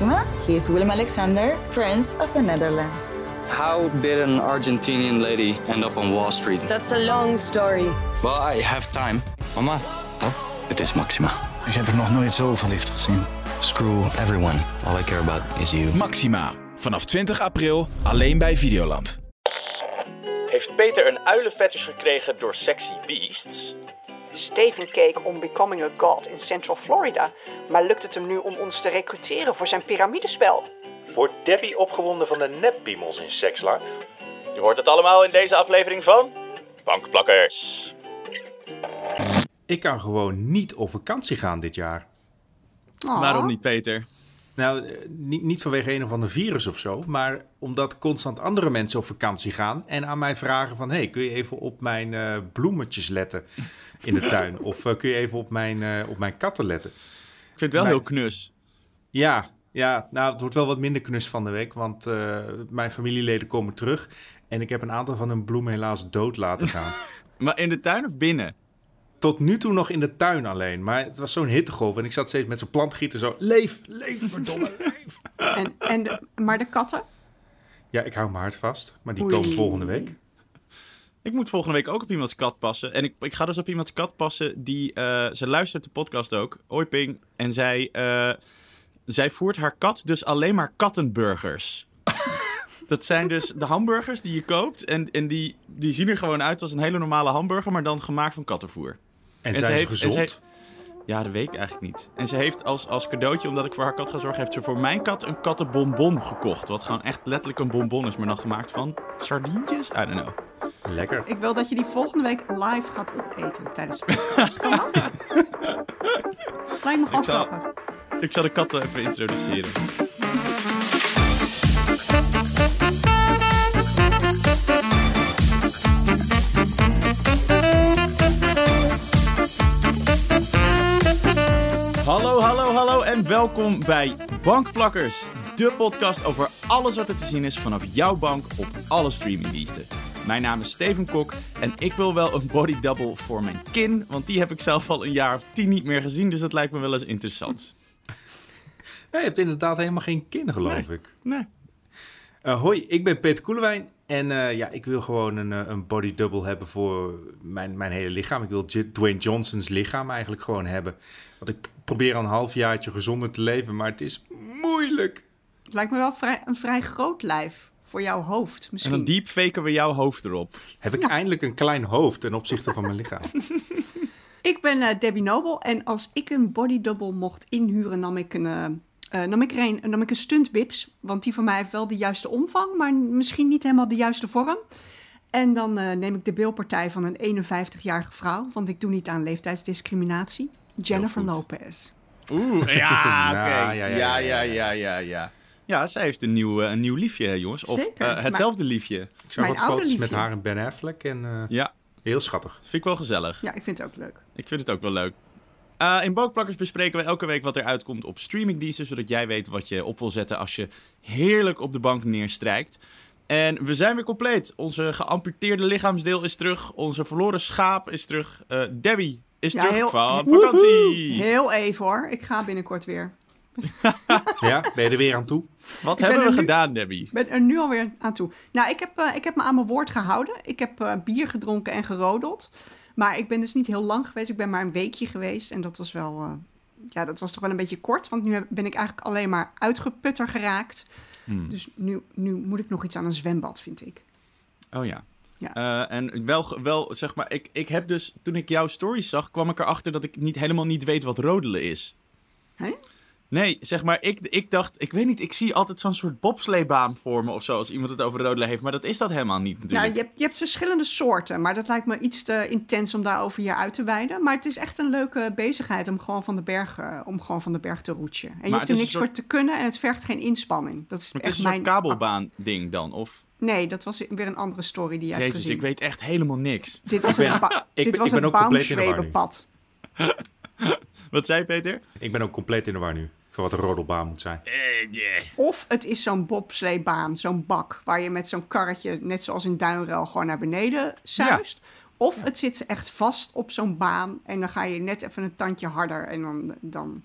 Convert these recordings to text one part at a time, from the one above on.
Maxima. He is Willem Alexander, Prince of the Netherlands. How did an Argentinian lady end up on Wall Street? That's a long story. Well, I have time. Mama, Oh, het is Maxima. ik heb er nog nooit zo verliefd gezien. Screw everyone. All I care about is you. Maxima. Vanaf 20 april alleen bij Videoland. Heeft Peter een uilenfetish gekregen door sexy beasts? Steven keek om Becoming a God in Central Florida, maar lukt het hem nu om ons te recruteren voor zijn piramidespel? Wordt Debbie opgewonden van de neppiemels in Sex Life? Je hoort het allemaal in deze aflevering van Bankplakkers. Ik kan gewoon niet op vakantie gaan dit jaar. Waarom niet, Peter? Nou, eh, niet, niet vanwege een of ander virus of zo, maar omdat constant andere mensen op vakantie gaan en aan mij vragen van, hey, kun je even op mijn eh, bloemetjes letten in de tuin? Of eh, kun je even op mijn, eh, op mijn katten letten? Ik vind het wel heel knus. Ja, ja, nou, het wordt wel wat minder knus van de week, want eh, mijn familieleden komen terug en ik heb een aantal van hun bloemen helaas dood laten gaan. Maar in de tuin of binnen? Tot nu toe nog in de tuin alleen, maar het was zo'n hittegolf en ik zat steeds met zo'n plantgieter zo, leef, leef, verdomme, leef. En, en de- maar de katten? Ja, ik hou mijn hart vast, maar die Oei. komen volgende week. Ik moet volgende week ook op iemands kat passen. En ik, ik ga dus op iemands kat passen die... eh, ze luistert de podcast ook. Hoi Ping. En zij, eh, zij voert haar kat dus alleen maar kattenburgers. Dat zijn dus de hamburgers die je koopt. En, en die, die zien er gewoon uit als een hele normale hamburger, maar dan gemaakt van kattenvoer. En, En zijn ze heeft- en gezond? ze Ja, dat weet ik eigenlijk niet. En ze heeft als, als cadeautje, omdat ik voor haar kat ga zorgen, heeft ze voor mijn kat een kattenbonbon gekocht. Wat gewoon echt letterlijk een bonbon is, maar dan gemaakt van sardientjes? I don't know. Lekker. Ik wil dat je die volgende week live gaat opeten tijdens de podcast. Kan dat? Lijkt me gewoon Ik zal- grappig. Ik zal de kat wel even introduceren. Hallo, hallo, hallo en welkom bij Bankplakkers. De podcast over alles wat er te zien is vanaf jouw bank op alle streamingdiensten. Mijn naam is Steven Kok en ik wil wel een body double voor mijn kin, want die heb ik zelf al een jaar of tien niet meer gezien, dus dat lijkt me wel eens interessant. Nee, je hebt inderdaad helemaal geen kin, geloof ik. Nee. Eh, hoi, ik ben Peter Koelewijn. En eh, ja, ik wil gewoon een, eh, een body double hebben voor mijn, mijn hele lichaam. Ik wil J- Dwayne Johnson's lichaam eigenlijk gewoon hebben. Want ik probeer al een halfjaartje gezonder te leven, maar het is moeilijk. Het lijkt me wel vrij, een vrij groot lijf voor jouw hoofd En misschien. dan deepfaken we jouw hoofd erop. Heb ik eindelijk een klein hoofd ten opzichte van mijn lichaam. Ik ben eh, Debbie Nobel en als ik een body double mocht inhuren, nam ik een, uh, nam, ik een, nam ik een stuntbips, want die van mij heeft wel de juiste omvang, maar misschien niet helemaal de juiste vorm. En dan eh, neem ik de beelpartij van een 51-jarige vrouw, want ik doe niet aan leeftijdsdiscriminatie. Jennifer Lopez. Oeh, ja, nou, oké. Ja, ja, ja, ja, ja, ja. Ja, zij heeft een nieuw, eh, een nieuw liefje, jongens. Of hetzelfde liefje. Ik zag wat foto's liefje. met haar en Ben Affleck. En, ja. Heel schattig. Vind ik wel gezellig. Ja, ik vind het ook leuk. Ik vind het ook wel leuk. Eh, in Bookplakkers bespreken we elke week wat er uitkomt op streamingdiensten, zodat jij weet wat je op wil zetten als je heerlijk op de bank neerstrijkt. En we zijn weer compleet. Onze geamputeerde lichaamsdeel is terug. Onze verloren schaap is terug. Eh, Debbie is Ja, terug heel- van vakantie. Heel even hoor, ik ga binnenkort weer. Ja, ben je er weer aan toe? Wat ben hebben we nu- gedaan, Debbie? Ik ben er nu alweer aan toe. Nou, ik heb, eh, ik heb me aan mijn woord gehouden. Ik heb bier gedronken en gerodeld. Maar ik ben dus niet heel lang geweest. Ik ben maar een weekje geweest. En dat was wel... eh, ja, dat was toch wel een beetje kort. Want nu heb- ben ik eigenlijk alleen maar uitgeputter geraakt. Hmm. Dus nu, nu moet ik nog iets aan een zwembad, vind ik. Oh ja. Ja. Eh, en wel, wel, zeg maar, ik, ik heb dus, toen ik jouw stories zag, kwam ik erachter dat ik niet, helemaal niet weet wat rodelen is. Hè? Nee, zeg maar, ik, ik dacht, ik weet niet, ik zie altijd zo'n soort bobsleebaan voor me of zo, als iemand het over rodelen heeft, maar dat is dat helemaal niet Ja, natuurlijk. je hebt, je hebt verschillende soorten. Maar dat lijkt me iets te intens om daarover hier uit te wijden. Maar het is echt een leuke bezigheid om gewoon van de berg, eh, om gewoon van de berg te roetsen. En je Maar hoeft er niks soort- voor te kunnen en het vergt geen inspanning. Dat is maar het echt is een mijn... kabelbaan ding dan, of... Nee, dat was weer een andere story die je hebt Jezus, gezien. ik weet echt helemaal niks. Dit was Ik ben- een, ba- ik dit ben- was ik ben een ook compleet in de war nu. Baumschwebenpad. Wat zei je, Peter? Ik ben ook compleet in de war nu. Voor wat een rodelbaan moet zijn. Of het is zo'n bobsleebaan, zo'n bak, waar je met zo'n karretje, net zoals in Duinruil, gewoon naar beneden zuist. Of het zit echt vast op zo'n baan en dan ga je net even een tandje harder en dan... dan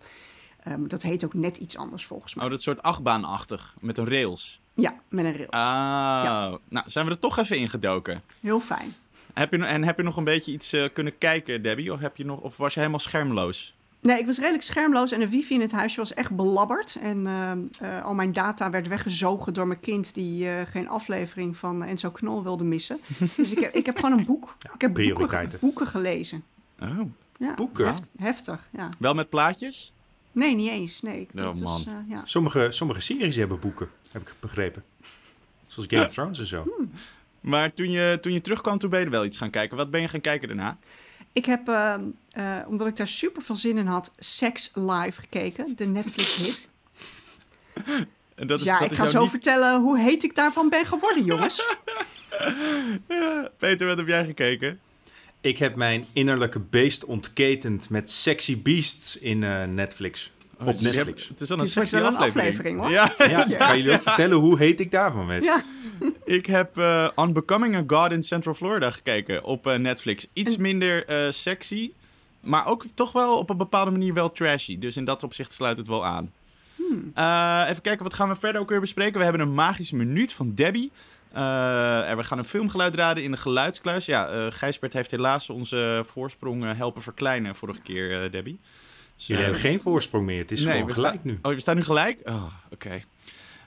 Ehm, dat heet ook net iets anders volgens mij. Oh, dat soort achtbaanachtig, met een rails. Ja, met een rails. Ah, nou zijn we er toch even ingedoken. Heel fijn. Heb je, en heb je nog een beetje iets eh, kunnen kijken, Debbie? Of, heb je nog, of was je helemaal schermloos? Nee, ik was redelijk schermloos en de wifi in het huisje was echt belabberd. En ehm, eh, al mijn data werd weggezogen door mijn kind die eh, geen aflevering van Enzo Knol wilde missen. dus ik heb, ik heb gewoon een boek. ik heb boeken, boeken gelezen. Oh. Ja, Boeken? heft- heftig, ja. Wel met plaatjes? Nee, niet eens. Nee, ik- Oh, dat is, man. eh, ja. Sommige, sommige series hebben boeken, heb ik begrepen. Zoals Game of Thrones en zo. Maar toen je, toen je terugkwam, toen ben je er wel iets gaan kijken. Wat ben je gaan kijken daarna? Ik heb, ehm, eh, omdat ik daar super veel zin in had, Sex Live gekeken. De Netflix-hit. En dat is, Ja, dat ik is ga zo niet- vertellen hoe heet ik daarvan ben geworden, jongens. Peter, wat heb jij gekeken? Ik heb mijn innerlijke beest ontketend met Sexy Beasts in eh, Netflix. Op Je hebt- Netflix. Het is wel Het een is wel een aflevering. aflevering, hoor. Ja, ga jullie ook vertellen hoe heet ik daarvan werd. ja, ik heb eh Unbecoming a God in Central Florida gekeken op eh, Netflix. Iets En- minder eh, sexy, maar ook toch wel op een bepaalde manier wel trashy. Dus in dat opzicht sluit het wel aan. Hmm. Eh, even kijken, wat gaan we verder ook weer bespreken? We hebben een magische minuut van Debbie. Eh, en we gaan een filmgeluid raden in de geluidskluis. Ja, eh Gijsbert heeft helaas onze voorsprong eh, helpen verkleinen vorige keer, eh, Debbie. Dus, Jullie hebben geen voorsprong meer. Het is Nee, gewoon gelijk nu. Oh, we staan nu gelijk? Oh, oké.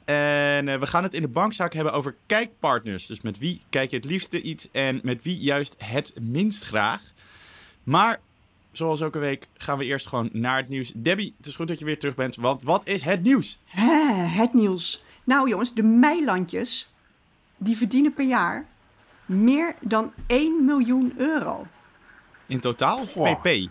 En eh, we gaan het in de bankzaak hebben over kijkpartners. Dus met wie kijk je het liefste iets en met wie juist het minst graag. Maar, zoals elke week, gaan we eerst gewoon naar het nieuws. Debbie, het is goed dat je weer terug bent, want wat is het nieuws? Hè, het nieuws. Nou jongens, de meilandjes, die verdienen per jaar meer dan 1 miljoen euro. In totaal of Goh. pp?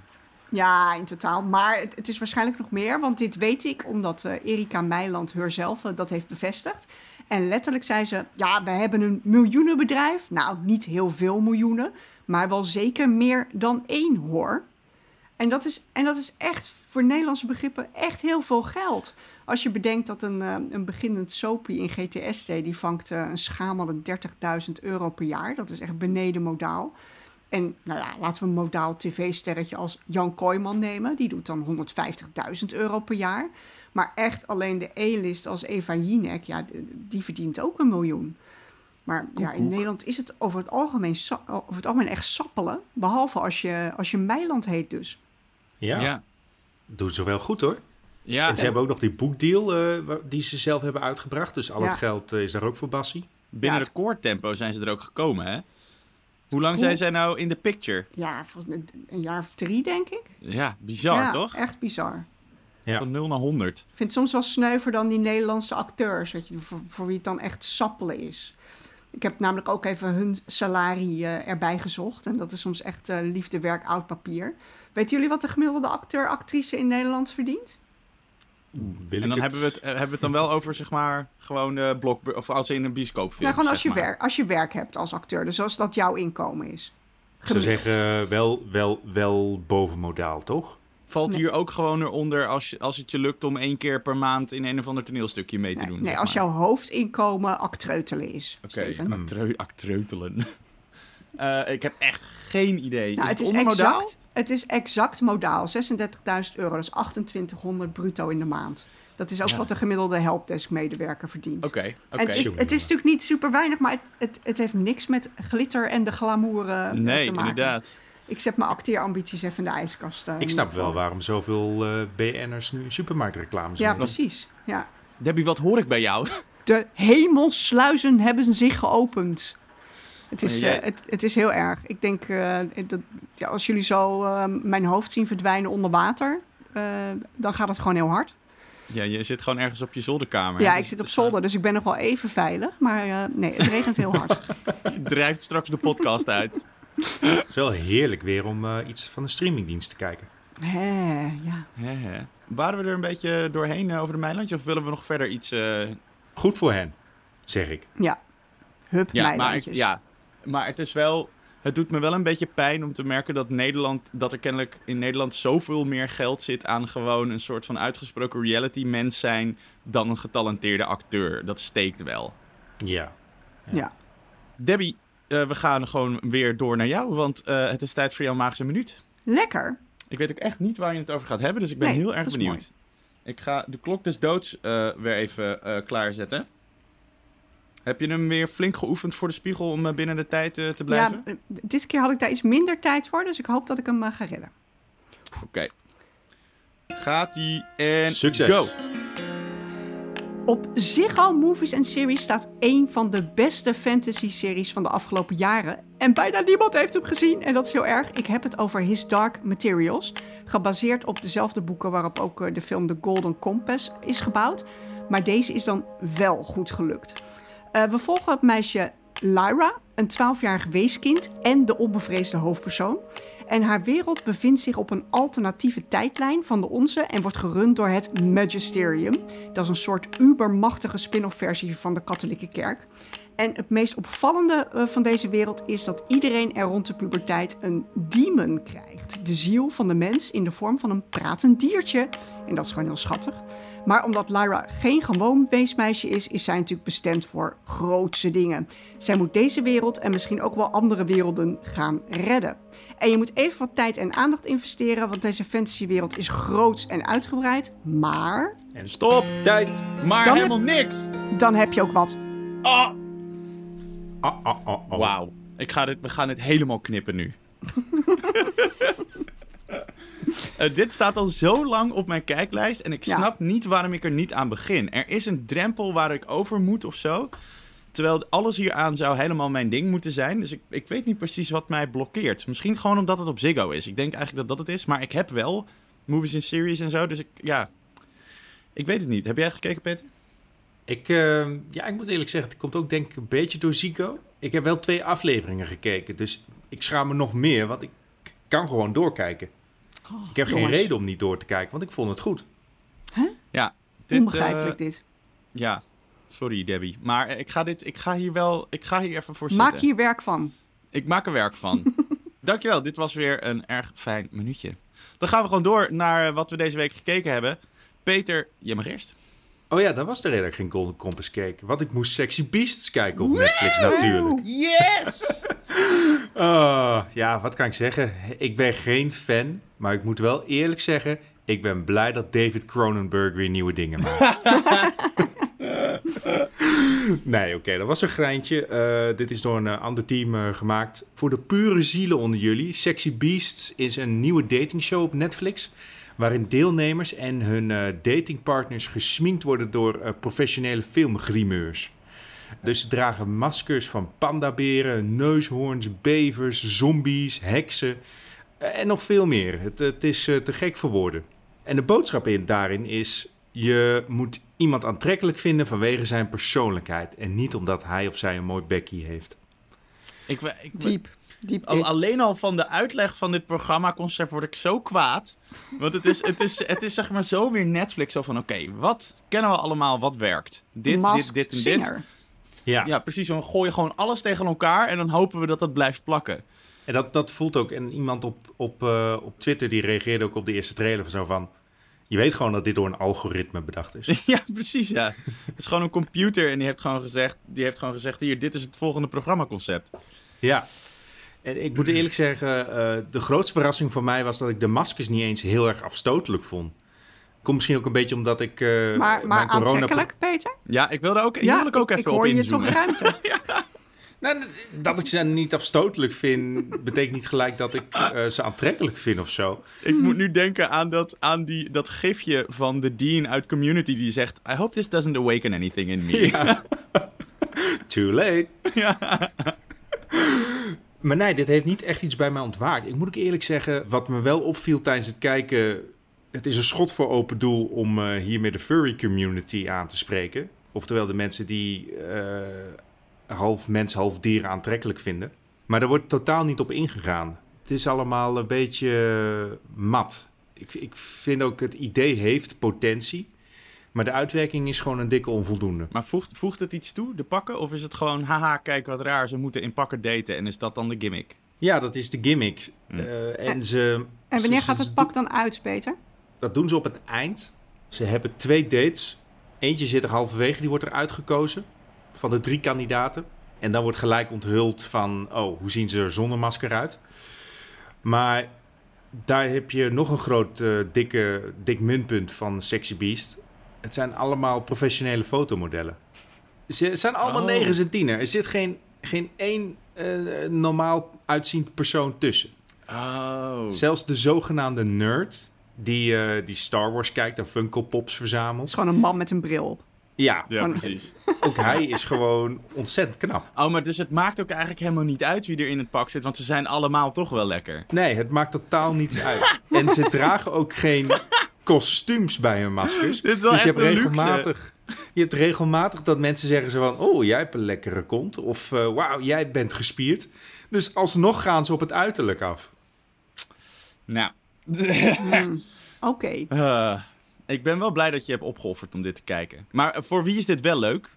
Ja, in totaal. Maar het, het is waarschijnlijk nog meer, want dit weet ik omdat eh, Erika Meiland herzelf eh, dat heeft bevestigd. En letterlijk zei ze, ja, we hebben een miljoenenbedrijf. Nou, niet heel veel miljoenen, maar wel zeker meer dan één hoor. En dat is, en dat is echt voor Nederlandse begrippen echt heel veel geld. Als je bedenkt dat een, eh, een beginnend soapie in GTSD... die vangt een schamele 30.000 euro per jaar. Dat is echt beneden modaal. En nou ja, laten we een modaal tv-sterretje als Jan Kooijman nemen. Die doet dan 150.000 euro per jaar. Maar echt alleen de E-list als Eva Jinek, ja, die verdient ook een miljoen. Maar ja, in Nederland is het over het algemeen, over het algemeen echt sappelen. Behalve als je, als je Meiland heet dus. Ja, ja. doen ze wel goed hoor. Ja, En ze hebben ook nog die boekdeal eh, die ze zelf hebben uitgebracht. Dus al Ja. het geld eh, is daar ook voor Bassie. binnen Ja, recordtempo zijn ze er ook gekomen, hè? Hoe lang zijn zij nou in de picture? Ja, een jaar of drie, denk ik. Ja, bizar, ja, toch? echt bizar. Ja. Van 0 naar 100. Ik vind het soms wel sneuver dan die Nederlandse acteurs, weet je, voor, voor wie het dan echt sappelen is. Ik heb namelijk ook even hun salarie eh, erbij gezocht. En dat is soms echt eh, liefde, werk, oud papier. Weten jullie wat de gemiddelde acteur, actrice in Nederland verdient? Wil En dan hebben we, het, eh, hebben we het dan wel over, zeg maar, gewoon de blok... Of als in een bioscoopfilm, nou, gewoon als zeg je, maar. werk, als je werk hebt als acteur. Dus als dat jouw inkomen is. Ik zou zeggen, wel, wel, wel boven modaal, toch? Valt Nee. hier ook gewoon eronder als, als het je lukt om één keer per maand in een of ander toneelstukje mee te Nee, doen? nee zeg als maar. jouw hoofdinkomen actreutelen is, Oké, actreutelen. Eh, ik heb echt geen idee. Nou, is het, het, is ondermodaal? exact, het is exact modaal. 36.000 euro, dat is 2800 bruto in de maand. Dat is ook wat de gemiddelde helpdesk-medewerker verdient. Oké, En oké. het, is, het is natuurlijk niet super weinig, maar het, het, het heeft niks met glitter en de glamour eh, Nee, te maken. inderdaad. Ik zet mijn acteerambities even in de ijskast. eh, Ik snap wel waarom zoveel eh BN'ers nu supermarktreclames Ja, doen. precies. Ja. Debbie, wat hoor ik bij jou? De hemelsluizen hebben zich geopend. Het is, jij- eh, het, het is heel erg. Ik denk eh, dat ja, als jullie zo eh, mijn hoofd zien verdwijnen onder water, eh, dan gaat het gewoon heel hard. Ja, je zit gewoon ergens op je zolderkamer. ja, ik zit op zolder, dus ik ben nog wel even veilig. Maar eh, nee, het regent heel hard. drijft straks de podcast uit. Het is wel heerlijk weer om eh, iets van een streamingdienst te kijken. Hè, ja. Hè, hè. Waren we er een beetje doorheen over de Mijnlandje? Of willen we nog verder iets... eh, Goed voor hen, zeg ik. ja. Hup, Ja, maar, ik- meilandjes. ja, maar het is wel... Het doet me wel een beetje pijn om te merken dat Nederland... Dat er kennelijk in Nederland zoveel meer geld zit aan gewoon een soort van uitgesproken reality mens zijn... dan een getalenteerde acteur. Dat steekt wel. Ja. ja. Debbie, eh, we gaan gewoon weer door naar jou, want eh, het is tijd voor jouw magische minuut. Lekker. Ik weet ook echt niet waar je het over gaat hebben, dus ik ben Nee, heel erg benieuwd. Ik ga de klok des doods eh, weer even eh, klaarzetten. Heb je hem weer flink geoefend voor de spiegel om eh, binnen de tijd eh, te blijven? Ja, eh, dit keer had ik daar iets minder tijd voor, dus ik hoop dat ik hem ga redden. Oké. Gaat-ie en Succes. go. Op Ziggo Movies en Series staat één van de beste fantasy-series van de afgelopen jaren. En bijna niemand heeft hem gezien en dat is heel erg. Ik heb het over His Dark Materials. Gebaseerd op dezelfde boeken waarop ook de film The Golden Compass is gebouwd. Maar deze is dan wel goed gelukt. Eh, we volgen het meisje Lyra, een 12-jarig weeskind en de onbevreesde hoofdpersoon. En haar wereld bevindt zich op een alternatieve tijdlijn van de onze en wordt gerund door het Magisterium. Dat is een soort ubermachtige spin-off versie van de katholieke kerk. En het meest opvallende eh, van deze wereld is dat iedereen er rond de puberteit een demon krijgt. De ziel van de mens in de vorm van een pratend diertje. En dat is gewoon heel schattig. Maar omdat Lyra geen gewoon weesmeisje is, is zij natuurlijk bestemd voor grootse dingen. Zij moet deze wereld en misschien ook wel andere werelden gaan redden. En je moet even wat tijd en aandacht investeren, want deze fantasywereld is groots en uitgebreid. Maar En stop, tijd. Maar Dan helemaal niks. dan heb je ook wat. Oh, oh, oh, oh. Wauw. Ik ga dit, we gaan dit helemaal knippen nu. Eh, dit staat al zo lang op mijn kijklijst en ik Ja. snap niet waarom ik er niet aan begin. Er is een drempel waar ik over moet of zo. Terwijl alles hieraan zou helemaal mijn ding moeten zijn. Dus ik, ik weet niet precies wat mij blokkeert. Misschien gewoon omdat het op Ziggo is. Ik denk eigenlijk dat dat het is. Maar ik heb wel movies in series en zo. Dus ik, ja... Ik weet het niet. Heb jij gekeken, Peter? Ik, eh, ja, ik moet eerlijk zeggen, het komt ook denk ik een beetje door Zico. Ik heb wel twee afleveringen gekeken, dus ik schaam me nog meer, want ik kan gewoon doorkijken. ik heb geen reden om niet door te kijken, want ik vond het goed. Ja. Dit, Onbegrijpelijk eh, dit. Ja. Sorry, Debbie. Maar eh, ik ga, dit, ik ga hier wel... Ik ga hier even voor zitten. Maak hier werk van. Ik maak er werk van. Dankjewel, dit was weer een erg fijn minuutje. Dan gaan we gewoon door naar wat we deze week gekeken hebben. Peter, je mag eerst. Oh ja, dat was de reden dat ik geen Golden Compass keek. Want ik moest Sexy Beasts kijken op Netflix natuurlijk. Yes! Ah, ja, wat kan ik zeggen? Ik ben geen fan, maar ik moet wel eerlijk zeggen... ik ben blij dat David Cronenberg weer nieuwe dingen maakt. nee, oké, dat was een greintje. Eh, dit is door een eh, ander team eh, gemaakt. Voor de pure zielen onder jullie. Sexy Beasts is een nieuwe datingshow op Netflix... waarin deelnemers en hun eh, datingpartners gesminkt worden door eh, professionele filmgrimeurs. Dus ze dragen maskers van pandaberen, neushoorns, bevers, zombies, heksen eh, en nog veel meer. Het, het is eh, te gek voor woorden. En de boodschap in, daarin is: je moet iemand aantrekkelijk vinden vanwege zijn persoonlijkheid en niet omdat hij of zij een mooi bekkie heeft. Ik, ik, Diep. Diep al, dit. alleen al van de uitleg van dit programmaconcept word ik zo kwaad. Want het is, het is, het is zeg maar zo weer Netflix. Zo van, oké, wat kennen we allemaal wat werkt? Dit, Masked dit, dit en dit. Singer. Ja, Ja, precies. Dan gooi je gewoon alles tegen elkaar en dan hopen we dat dat blijft plakken. en dat, dat voelt ook. En iemand op, op, eh, op Twitter die reageerde ook op de eerste trailer zo van. Je weet gewoon dat dit door een algoritme bedacht is. Ja, precies, ja. Het is gewoon een computer en die heeft gewoon gezegd, die heeft gewoon gezegd hier, dit is het volgende programmaconcept. Ja. En ik moet eerlijk zeggen, eh, de grootste verrassing voor mij was dat ik de maskers niet eens heel erg afstotelijk vond. Komt misschien ook een beetje omdat ik. eh, Maar, maar mijn corona- aantrekkelijk, Peter? Ja, ik wilde ook, hier wil ik ook ik even hoor op je toch inzoomen. ruimte. Nou, dat ik ze niet afstotelijk vind, betekent niet gelijk dat ik eh, ze aantrekkelijk vind of zo. Ik moet nu denken aan, dat, aan die, dat gifje van de Dean uit Community die zegt... I hope this doesn't awaken anything in me. Ja. Too late. Maar nee, dit heeft niet echt iets bij mij ontwaakt. Ik moet ook eerlijk zeggen, wat me wel opviel tijdens het kijken... Het is een schot voor open doel om eh, hiermee de furry community aan te spreken. Oftewel de mensen die eh, half mens, half dier aantrekkelijk vinden. Maar daar wordt totaal niet op ingegaan. Het is allemaal een beetje eh, mat. Ik, ik vind ook het idee heeft potentie. Maar de uitwerking is gewoon een dikke onvoldoende. Maar voegt, voegt het iets toe, de pakken? Of is het gewoon, haha, kijk wat raar, ze moeten in pakken daten en is dat dan de gimmick? Ja, dat is de gimmick. Hm. Eh, en ze, En wanneer ze- gaat het pak dan uit, Peter? Dat doen ze op het eind. Ze hebben twee dates. Eentje zit er halverwege, die wordt er uitgekozen. Van de drie kandidaten. En dan wordt gelijk onthuld van... Oh, hoe zien ze er zonder masker uit? Maar daar heb je nog een groot eh, dikke, dik muntpunt van Sexy Beast. Het zijn allemaal professionele fotomodellen. Ze het zijn allemaal Oh. negen en tiener. Er zit geen, geen één eh, normaal uitziend persoon tussen. Oh. Zelfs de zogenaamde nerd, die, eh, die Star Wars kijkt en Funko Pops Het verzamelt. is gewoon een man met een bril op. Ja, Ja, precies. ook hij is gewoon ontzettend knap. Oh, maar dus het maakt ook eigenlijk helemaal niet uit wie er in het pak zit, want ze zijn allemaal toch wel lekker. Nee, het maakt totaal niets uit. En ze dragen ook geen kostuums bij hun maskers. Dit is wel dus je hebt een luxe. regelmatig, je hebt regelmatig dat mensen zeggen zo van... Oh, jij hebt een lekkere kont. Of eh, wauw, jij bent gespierd. Dus alsnog gaan ze op het uiterlijk af. Nou, Hmm, Oké. eh, ik ben wel blij dat je hebt opgeofferd om dit te kijken. Maar eh, voor wie is dit wel leuk?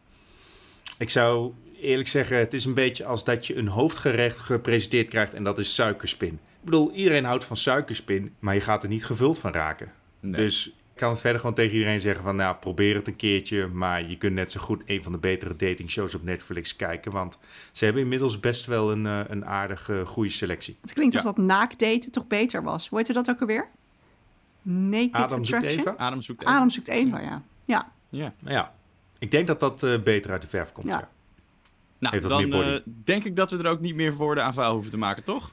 Ik zou eerlijk zeggen, het is een beetje als dat je een hoofdgerecht gepresenteerd krijgt... en dat is suikerspin. Ik bedoel, iedereen houdt van suikerspin, maar je gaat er niet gevuld van raken. Nee. Dus ik kan verder gewoon tegen iedereen zeggen van... nou, probeer het een keertje, maar je kunt net zo goed... een van de betere datingshows op Netflix kijken... want ze hebben inmiddels best wel een, eh, een aardige, goede selectie. Het klinkt Ja. alsof dat naakdaten toch beter was. Hoe heette dat ook alweer? Naked Adam zoekt Attraction? Eva? Adem zoekt even. Adam zoekt Eva, ja. Ja, Ja. Nou ja, ik denk dat dat eh, beter uit de verf komt. Ja. Ja. Nou, dan eh, denk ik dat we er ook niet meer woorden aan vuil hoeven te maken, toch?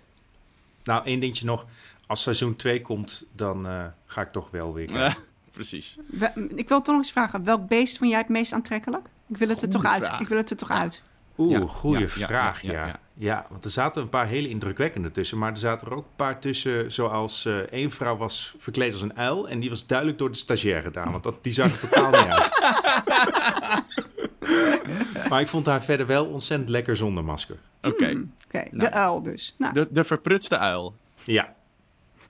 Nou, één dingetje nog. Als seizoen 2 komt, dan eh, ga ik toch wel weer. Eh, precies. We- ik wil toch nog eens vragen. Welk beest vond jij het meest aantrekkelijk? Ik wil het er toch uit. Ik wil het er toch uit. Oeh, Ja, goede ja, ja, vraag, ja, ja, ja, ja, ja. want er zaten een paar hele indrukwekkende tussen. Maar er zaten er ook een paar tussen, zoals eh één vrouw was verkleed als een uil. En die was duidelijk door de stagiair gedaan, want dat, die zag er totaal niet uit. maar ik vond haar verder wel ontzettend lekker zonder masker. Oké. Hmm, Oké, Nou. de uil dus. Nou, De, de verprutste uil. Ja,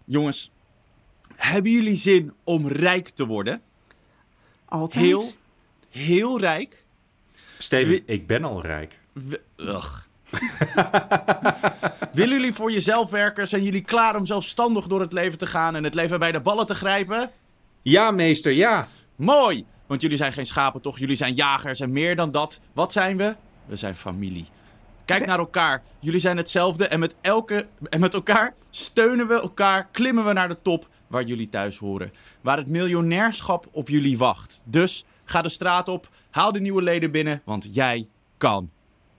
Jongens, hebben jullie zin om rijk te worden? altijd. Heel, heel rijk? Steven, ik ben al rijk. Ugh. Willen jullie voor jezelf werken? Zijn jullie klaar om zelfstandig door het leven te gaan en het leven bij de ballen te grijpen? Ja, meester, ja. Mooi! Want jullie zijn geen schapen, toch? Jullie zijn jagers en meer dan dat. Wat zijn we? We zijn familie. Kijk naar elkaar. Jullie zijn hetzelfde en met, elke, en met elkaar steunen we elkaar, klimmen we naar de top waar jullie thuis horen. Waar het miljonairschap op jullie wacht. Dus ga de straat op, haal de nieuwe leden binnen, want jij kan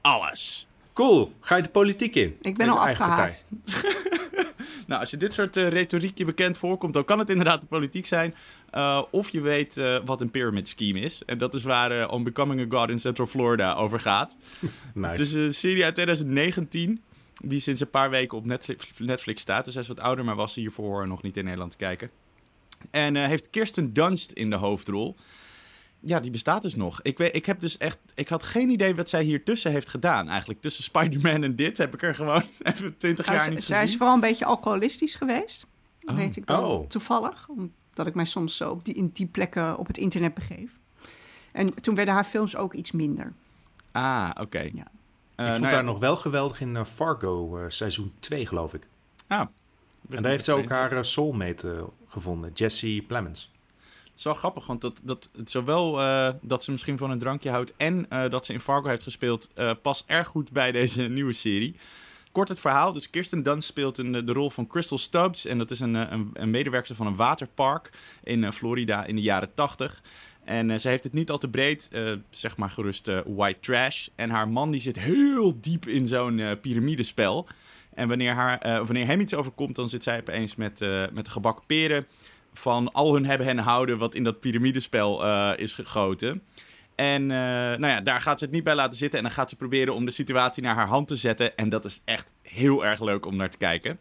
alles. Cool. Ga je de politiek in? Ik ben al afgehaakt. Nou, als je dit soort eh, retoriek je bekend voorkomt, dan kan het inderdaad de politiek zijn. Eh, of je weet eh, wat een pyramid scheme is. En dat is waar On Becoming a God in Central Florida over gaat. Nice. Het is een serie uit 2019, die sinds een paar weken op Netflix, Netflix staat. Dus hij is wat ouder, maar was hiervoor nog niet in Nederland te kijken. En heeft Kirsten Dunst in de hoofdrol. Ja, die bestaat dus nog. Ik, weet, ik heb dus echt. Ik had geen idee wat zij hier tussen heeft gedaan. Eigenlijk tussen Spider-Man en dit heb ik er gewoon even 20 Ja, jaar ze- niet zij is gezien. vooral een beetje alcoholistisch geweest. Dat Oh. weet ik dan Oh. toevallig. Omdat ik mij soms zo op die, in die plekken op het internet begeef. En toen werden haar films ook iets minder. Ah, oké. Ja. Eh, ik vond nou ja, haar nog wel geweldig in eh, Fargo, eh, seizoen 2 geloof ik. Ah, En daar heeft ze ook haar soulmate gevonden, Jesse Plemons. Het is wel grappig, want dat, dat, zowel eh, dat ze misschien van een drankje houdt en eh, dat ze in Fargo heeft gespeeld, eh, past erg goed bij deze nieuwe serie. Kort het verhaal. Dus Kirsten Dunst speelt in de, rol van Crystal Stubbs. En dat is een, een, een medewerker van een waterpark in Florida in de jaren 80. En eh, ze heeft het niet al te breed, zeg maar gerust white trash. En haar man die zit heel diep in zo'n piramidespel. En wanneer, haar, wanneer hem iets overkomt, dan zit zij opeens met, met de gebakken peren van al hun hebben en houden wat in dat piramidespel eh, is gegoten. En eh, nou ja, daar gaat ze het niet bij laten zitten. En dan gaat ze proberen om de situatie naar haar hand te zetten. En dat is echt heel erg leuk om naar te kijken.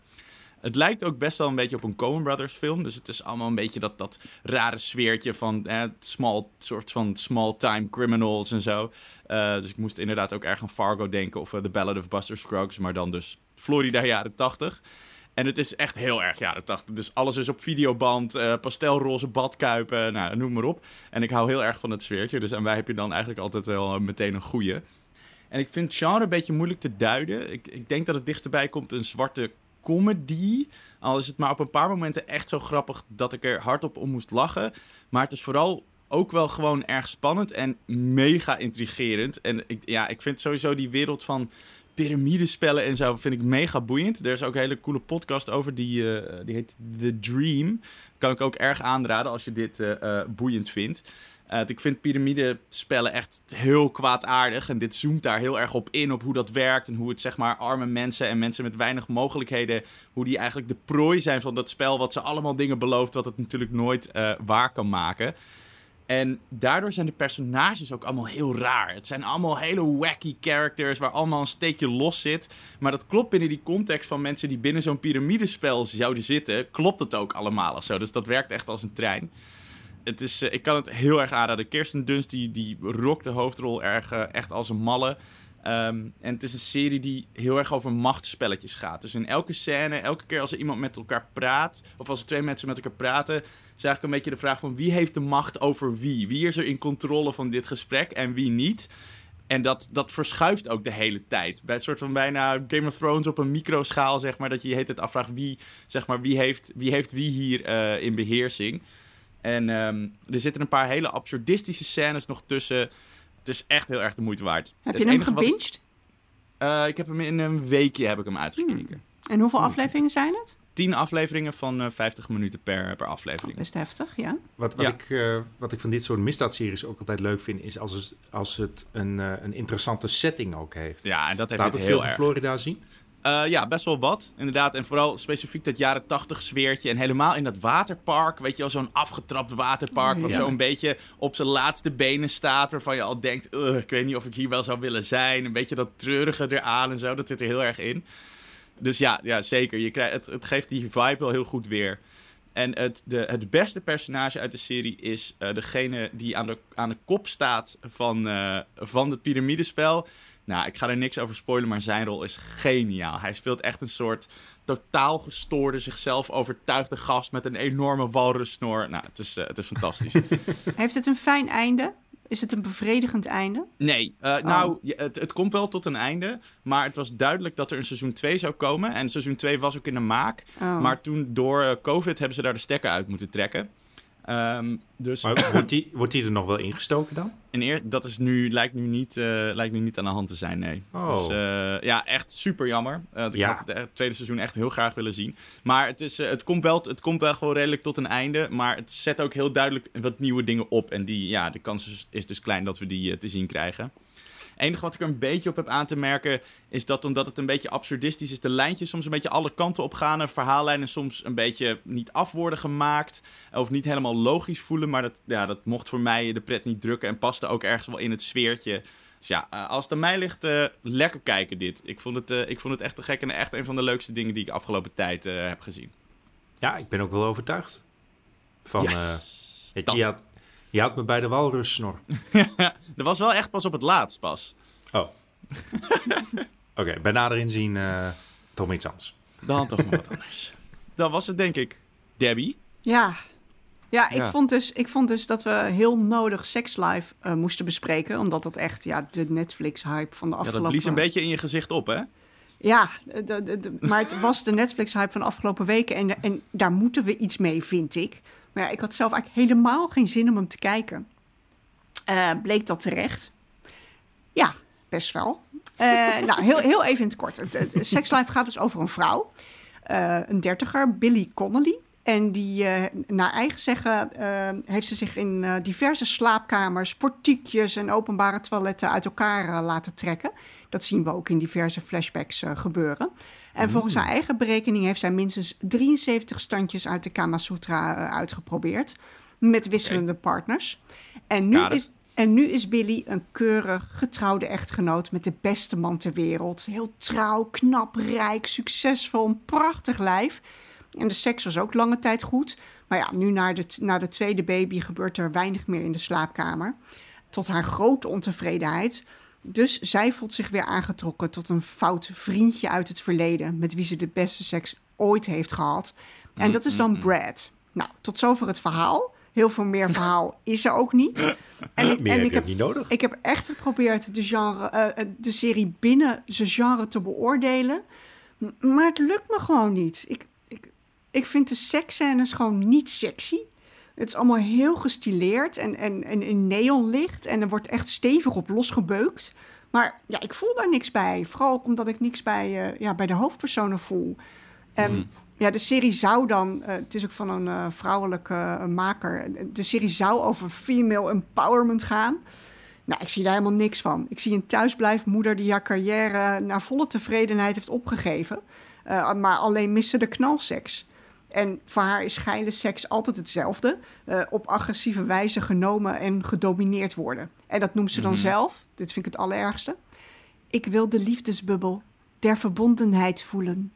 Het lijkt ook best wel een beetje op een Coen Brothers film. Dus het is allemaal een beetje dat, dat rare sfeertje van small, soort van small-time criminals en zo. Eh, dus ik moest inderdaad ook erg aan Fargo denken of The Ballad of Buster Scruggs. Maar dan dus Florida jaren 80. En het is echt heel erg jaren 80. Dus alles is op videoband, eh, pastelroze badkuipen, nou, noem maar op. En ik hou heel erg van het sfeertje. Dus aan wij heb je dan eigenlijk altijd wel eh, meteen een goeie. En ik vind het genre een beetje moeilijk te duiden. Ik, ik denk dat het dichterbij komt een zwarte comedy. Al is het maar op een paar momenten echt zo grappig dat ik er hardop om moest lachen. Maar het is vooral ook wel gewoon erg spannend en mega intrigerend. En ik, ja, ik vind sowieso die wereld van piramidespellen en zo vind ik mega boeiend. Er is ook een hele coole podcast over, die, eh, die heet The Dream. Kan ik ook erg aanraden als je dit eh, eh, boeiend vindt. Ik vind piramidespellen echt heel kwaadaardig. En dit zoomt daar heel erg op in, op hoe dat werkt. En hoe het, zeg maar, arme mensen en mensen met weinig mogelijkheden... hoe die eigenlijk de prooi zijn van dat spel... wat ze allemaal dingen belooft, wat het natuurlijk nooit waar kan maken. En daardoor zijn de personages ook allemaal heel raar. Het zijn allemaal hele wacky characters waar allemaal een steekje los zit. Maar dat klopt binnen die context van mensen die binnen zo'n piramidespel zouden zitten. Klopt het ook allemaal of zo. Dus dat werkt echt als een trein. Het is, uh, ik kan het heel erg aanraden. Kirsten Dunst die, die de hoofdrol erg, uh, echt als een malle. Um, en het is een serie die heel erg over machtsspelletjes gaat. Dus in elke scène, elke keer als er iemand met elkaar praat, of als er twee mensen met elkaar praten, is eigenlijk een beetje de vraag van wie heeft de macht over wie? Wie is er in controle van dit gesprek en wie niet? En dat, dat verschuift ook de hele tijd. Bij een soort van bijna Game of Thrones op een microschaal, zeg maar, dat je je het afvraagt wie, zeg maar, wie heeft wie, heeft wie hier uh, in beheersing. En um, er zitten een paar hele absurdistische scènes nog tussen. Het is echt heel erg de moeite waard. Heb je hem gebinged? Uh, ik heb hem in een weekje heb ik hem uitgekeken. Hmm. En hoeveel afleveringen zijn het? Tien afleveringen van uh, 50 minuten per, per aflevering. Oh, best heftig, ja. Wat, wat, ja. Ik, uh, wat ik van dit soort misdaadseries ook altijd leuk vind, is als het, als het een, uh, een interessante setting ook heeft. Ja, en dat heeft Laat het heel veel erg. van Florida zien. Uh, ja, best wel wat, inderdaad. En vooral specifiek dat jaren tachtig sfeertje. En helemaal in dat waterpark, weet je wel, zo'n afgetrapt waterpark... wat Ja. zo'n beetje op zijn laatste benen staat... waarvan je al denkt, "Ugh, ik weet niet of ik hier wel zou willen zijn. Een beetje dat treurige eraan en zo, dat zit er heel erg in. Dus ja, ja zeker. Je krijgt, het, het geeft die vibe wel heel goed weer. En het, de, het beste personage uit de serie is uh, degene die aan de, aan de kop staat van, uh, van het piramidespel... Nou, ik ga er niks over spoilen, maar zijn rol is geniaal. Hij speelt echt een soort totaal gestoorde, zichzelf overtuigde gast met een enorme walrussnor. Nou, het is, uh, het is fantastisch. Heeft het een fijn einde? Is het een bevredigend einde? Nee, uh, Oh. nou, je- het, het komt wel tot een einde. Maar het was duidelijk dat er een seizoen 2 zou komen. En seizoen 2 was ook in de maak. Oh. Maar toen door uh, COVID hebben ze daar de stekker uit moeten trekken. Um, dus Maar wordt die, wordt die er nog wel ingestoken dan? En eer, dat is nu, lijkt, nu niet, uh, lijkt nu niet aan de hand te zijn, nee. Oh. Dus uh, ja, echt super jammer. Uh, ik Ja. had het, eh, tweede seizoen echt heel graag willen zien. Maar het, is, het, komt wel, het komt wel gewoon redelijk tot een einde. Maar het zet ook heel duidelijk wat nieuwe dingen op. En die, ja, de kans is, is dus klein dat we die te zien krijgen. Enige wat ik er een beetje op heb aan te merken... is dat omdat het een beetje absurdistisch is... de lijntjes soms een beetje alle kanten op gaan... en verhaallijnen soms een beetje niet af worden gemaakt... of niet helemaal logisch voelen... maar dat, ja, dat mocht voor mij de pret niet drukken... en paste ook ergens wel in het sfeertje... Dus ja, uh, als het aan mij ligt, uh, lekker kijken dit. Ik vond, het, uh, ik vond het echt te gek en echt een van de leukste dingen die ik afgelopen tijd uh, heb gezien. Ja, ik ben ook wel overtuigd. Van, yes, je, had, je had me bij de walrussnor. dat was wel echt pas op het laatst pas. Oh. Oké, okay, bij nader inzien uh, toch iets anders. Dan toch nog wat anders. Dat was het, denk ik. Debbie? Ja. Ja, ik, Ja. Vond dus, ik vond dus dat we heel nodig Sex Life uh, moesten bespreken. Omdat dat echt ja, de Netflix-hype van de Ja, afgelopen... dat blies een beetje in je gezicht op, hè? Ja, de, de, de, maar het was de Netflix-hype van de afgelopen weken. En, en daar moeten we iets mee, vind ik. Maar ja, ik had zelf eigenlijk helemaal geen zin om hem te kijken. Uh, bleek dat terecht? Ja, best wel. Uh, nou, heel, heel even in het kort. Sex gaat dus over een vrouw. Uh, een dertiger, Billy Connolly. En die, naar eigen zeggen, heeft ze zich in diverse slaapkamers, portiekjes en openbare toiletten uit elkaar laten trekken. Dat zien we ook in diverse flashbacks uh, gebeuren. En mm. volgens haar eigen berekening heeft zij minstens 73 standjes uit de Kama Sutra uh, uitgeprobeerd. Met wisselende okay. partners. En nu, is, en nu is Billy een keurig getrouwde echtgenoot met de beste man ter wereld. Heel trouw, knap, rijk, succesvol, een prachtig lijf. En de seks was ook lange tijd goed. Maar ja, nu na de, na de tweede baby gebeurt er weinig meer in de slaapkamer. Tot haar grote ontevredenheid. Dus zij voelt zich weer aangetrokken tot een fout vriendje uit het verleden. met wie ze de beste seks ooit heeft gehad. En dat is dan Brad. Nou, tot zover het verhaal. Heel veel meer verhaal is er ook niet. En ik, meer en heb ik heb niet nodig. Ik heb echt geprobeerd de, genre, uh, de serie binnen zijn genre te beoordelen. Maar het lukt me gewoon niet. Ik, ik vind de seksscènes gewoon niet sexy. Het is allemaal heel gestileerd en, en, en in neonlicht. En er wordt echt stevig op losgebeukt. Maar ja, ik voel daar niks bij. Vooral ook omdat ik niks bij, uh, ja, bij de hoofdpersonen voel. En mm. ja, de serie zou dan... Uh, het is ook van een uh, vrouwelijke maker. De serie zou over female empowerment gaan. Nou, ik zie daar helemaal niks van. Ik zie een thuisblijfmoeder die haar carrière naar volle tevredenheid heeft opgegeven. maar alleen miste de knalseks. En voor haar is geile seks altijd hetzelfde. Uh, op agressieve wijze genomen en gedomineerd worden. En dat noemt ze dan mm -hmm. zelf. Dit vind ik het allerergste. Ik wil de liefdesbubbel der verbondenheid voelen.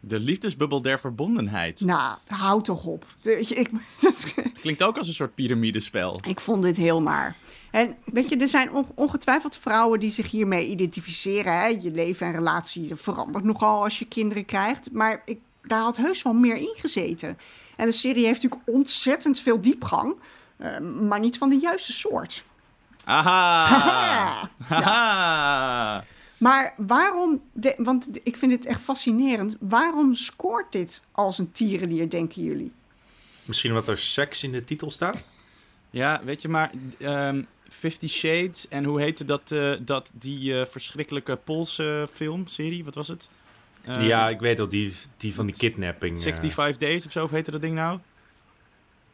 De liefdesbubbel der verbondenheid. Nou, houd toch op. Ik, dat... Klinkt ook als een soort piramidespel. Ik vond dit heel naar. En weet je, er zijn ongetwijfeld vrouwen die zich hiermee identificeren. Hè? Je leven en relatie verandert nogal als je kinderen krijgt. Maar ik daar had heus wel meer in gezeten. En de serie heeft natuurlijk ontzettend veel diepgang, uh, maar niet van de juiste soort. Aha! ja. Maar waarom, de, want ik vind het echt fascinerend, waarom scoort dit als een tierenlier, denken jullie? Misschien omdat er seks in de titel staat? Ja, weet je, maar um, Fifty Shades en hoe heette dat, uh, dat die uh, verschrikkelijke Poolse filmserie, wat was het? Uh, ja, ik weet al, die, die van die kidnapping. 65 Days of zo, of heette dat ding nou?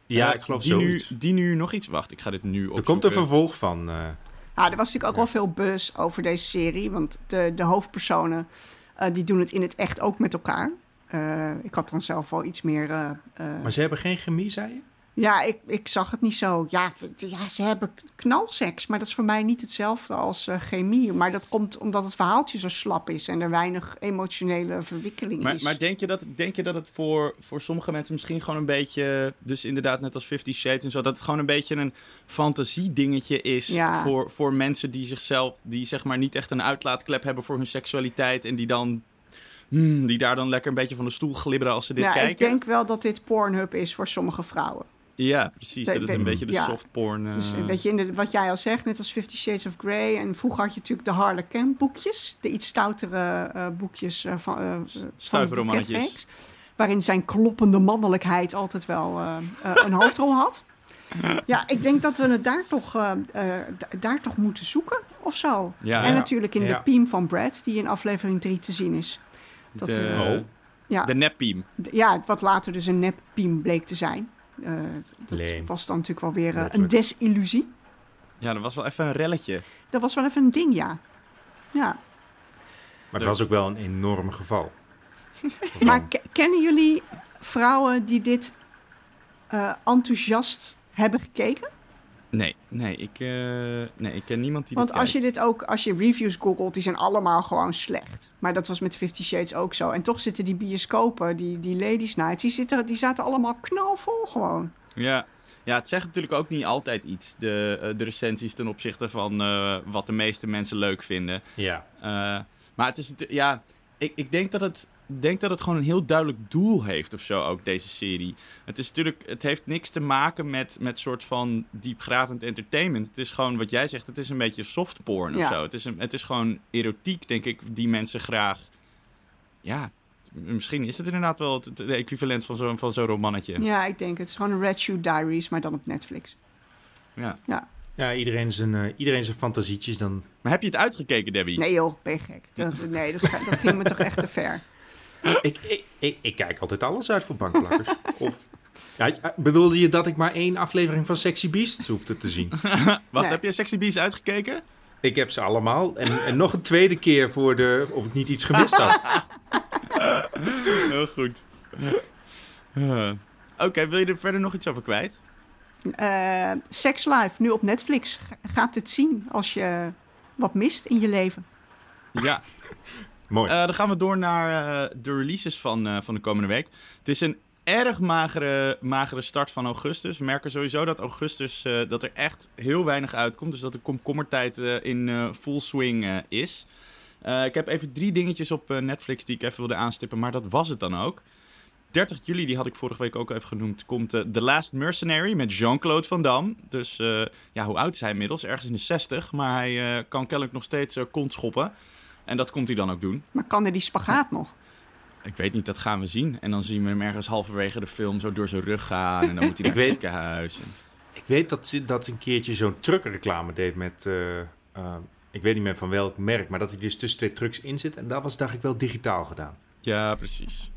Ja, uh, ik geloof die zoiets. Nu, die nu nog iets... Wacht, ik ga dit nu opzoeken. Er komt een vervolg van. Uh, ah, er was natuurlijk ook ja. wel veel buzz over deze serie. Want de, de hoofdpersonen, die doen het in het echt ook met elkaar. ik had dan zelf wel iets meer... maar ze hebben geen chemie, zei je? Ja, ik, ik zag het niet zo. Ja, ja, ze hebben knalseks, maar dat is voor mij niet hetzelfde als uh, chemie. Maar dat komt omdat het verhaaltje zo slap is en er weinig emotionele verwikkeling maar, is. Maar denk je dat, denk je dat het voor, voor sommige mensen misschien gewoon een beetje... Dus inderdaad net als Fifty Shades en zo... dat het gewoon een beetje een fantasiedingetje is ja. voor, voor mensen die zichzelf... die zeg maar niet echt een uitlaatklep hebben voor hun seksualiteit... en die dan Hmm, die daar dan lekker een beetje van de stoel glibberen als ze dit ja, kijken. Ik denk wel dat dit Pornhub is voor sommige vrouwen. Ja, precies. Dat het een beetje de ja. softporn... Uh... Dus weet je, in de, wat jij al zegt, net als Fifty Shades of Grey... en vroeger had je natuurlijk de Harlequin boekjes. De iets stoutere uh, boekjes uh, van, uh, Stuiverromannetjes. Waarin zijn kloppende mannelijkheid altijd wel een hoofdrol had. Ja, ik denk dat we het daar toch, daar toch moeten zoeken of zo. Ja, en ja. natuurlijk in Ja. de Piem van Brad, die in aflevering 3 te zien is. Dat, de, eh, Oh. ja, de neppiem. ja, wat later dus een nep Piem bleek te zijn. Eh, dat Leem. was dan natuurlijk wel weer eh, een desillusie. Ja, dat was wel even een relletje. Dat was wel even een ding, ja. Ja, Maar het was ook wel een enorm geval. maar ke- kennen jullie vrouwen die dit eh, enthousiast hebben gekeken? Nee, nee ik, eh, nee, ik ken niemand die Want dit als je dit ook, als je reviews googelt, die zijn allemaal gewoon slecht. Maar dat was met Fifty Shades ook zo. En toch zitten die bioscopen, die, die ladies nights, die, zitten, die zaten allemaal knalvol gewoon. Ja. ja, het zegt natuurlijk ook niet altijd iets. De, eh, de recensies ten opzichte van eh, wat de meeste mensen leuk vinden. Ja. Eh, maar het is, ja, ik, ik denk dat het, denk dat het gewoon een heel duidelijk doel heeft of zo, ook deze serie. Het is natuurlijk, het heeft niks te maken met, met soort van diepgravend entertainment. Het is gewoon, wat jij zegt, het is een beetje softporn of Ja. zo. Het is, een, het is gewoon erotiek, denk ik, die mensen graag, ja... Misschien is het inderdaad wel het, het equivalent van zo'n van zo'n romannetje. Ja, ik denk het is gewoon een Red Shoe Diaries, maar dan op Netflix. Ja. Ja. Ja, iedereen zijn, eh, iedereen zijn fantasietjes dan. Maar heb je het uitgekeken, Debbie? Nee joh, ben je gek. Dat, nee, dat, dat ging me toch echt te ver. ik, ik, ik, ik kijk altijd alles uit voor bankplakkers. of, ja, bedoelde je dat ik maar één aflevering van Sexy Beasts hoefde te zien? Wacht, Nee. heb je Sexy Beast uitgekeken? Ik heb ze allemaal. En, en nog een tweede keer voor de... Of ik niet iets gemist had. Heel goed. Eh, Oké, wil je er verder nog iets over kwijt? Eh, Sex Life, nu op Netflix. Ga- Gaat het zien als je wat mist in je leven. Ja. Mooi. Eh, dan gaan we door naar eh, de releases van, eh, van de komende week. Het is een erg magere, magere start van augustus. We merken sowieso dat augustus eh, dat er echt heel weinig uitkomt. Dus dat de komkommertijd eh, in eh, full swing eh, is. Eh, ik heb even drie dingetjes op eh, Netflix die ik even wilde aanstippen, maar dat was het dan ook. 30 juli, die had ik vorige week ook even genoemd, komt eh, The Last Mercenary met Jean-Claude Van Damme. Dus eh, ja, hoe oud is hij inmiddels? Ergens in de 60, maar hij eh, kan kennelijk nog steeds kont schoppen. En dat komt hij dan ook doen. Maar kan er die spagaat nog? Ik weet niet, dat gaan we zien. En dan zien we hem ergens halverwege de film zo door zijn rug gaan. En dan moet hij naar het weet- ziekenhuis. En- Ik weet dat ze dat een keertje zo'n truckreclame deed met... ik weet niet meer van welk merk, maar dat hij dus tussen twee trucks in zit. En dat was, dacht ik, wel digitaal gedaan. Ja, precies.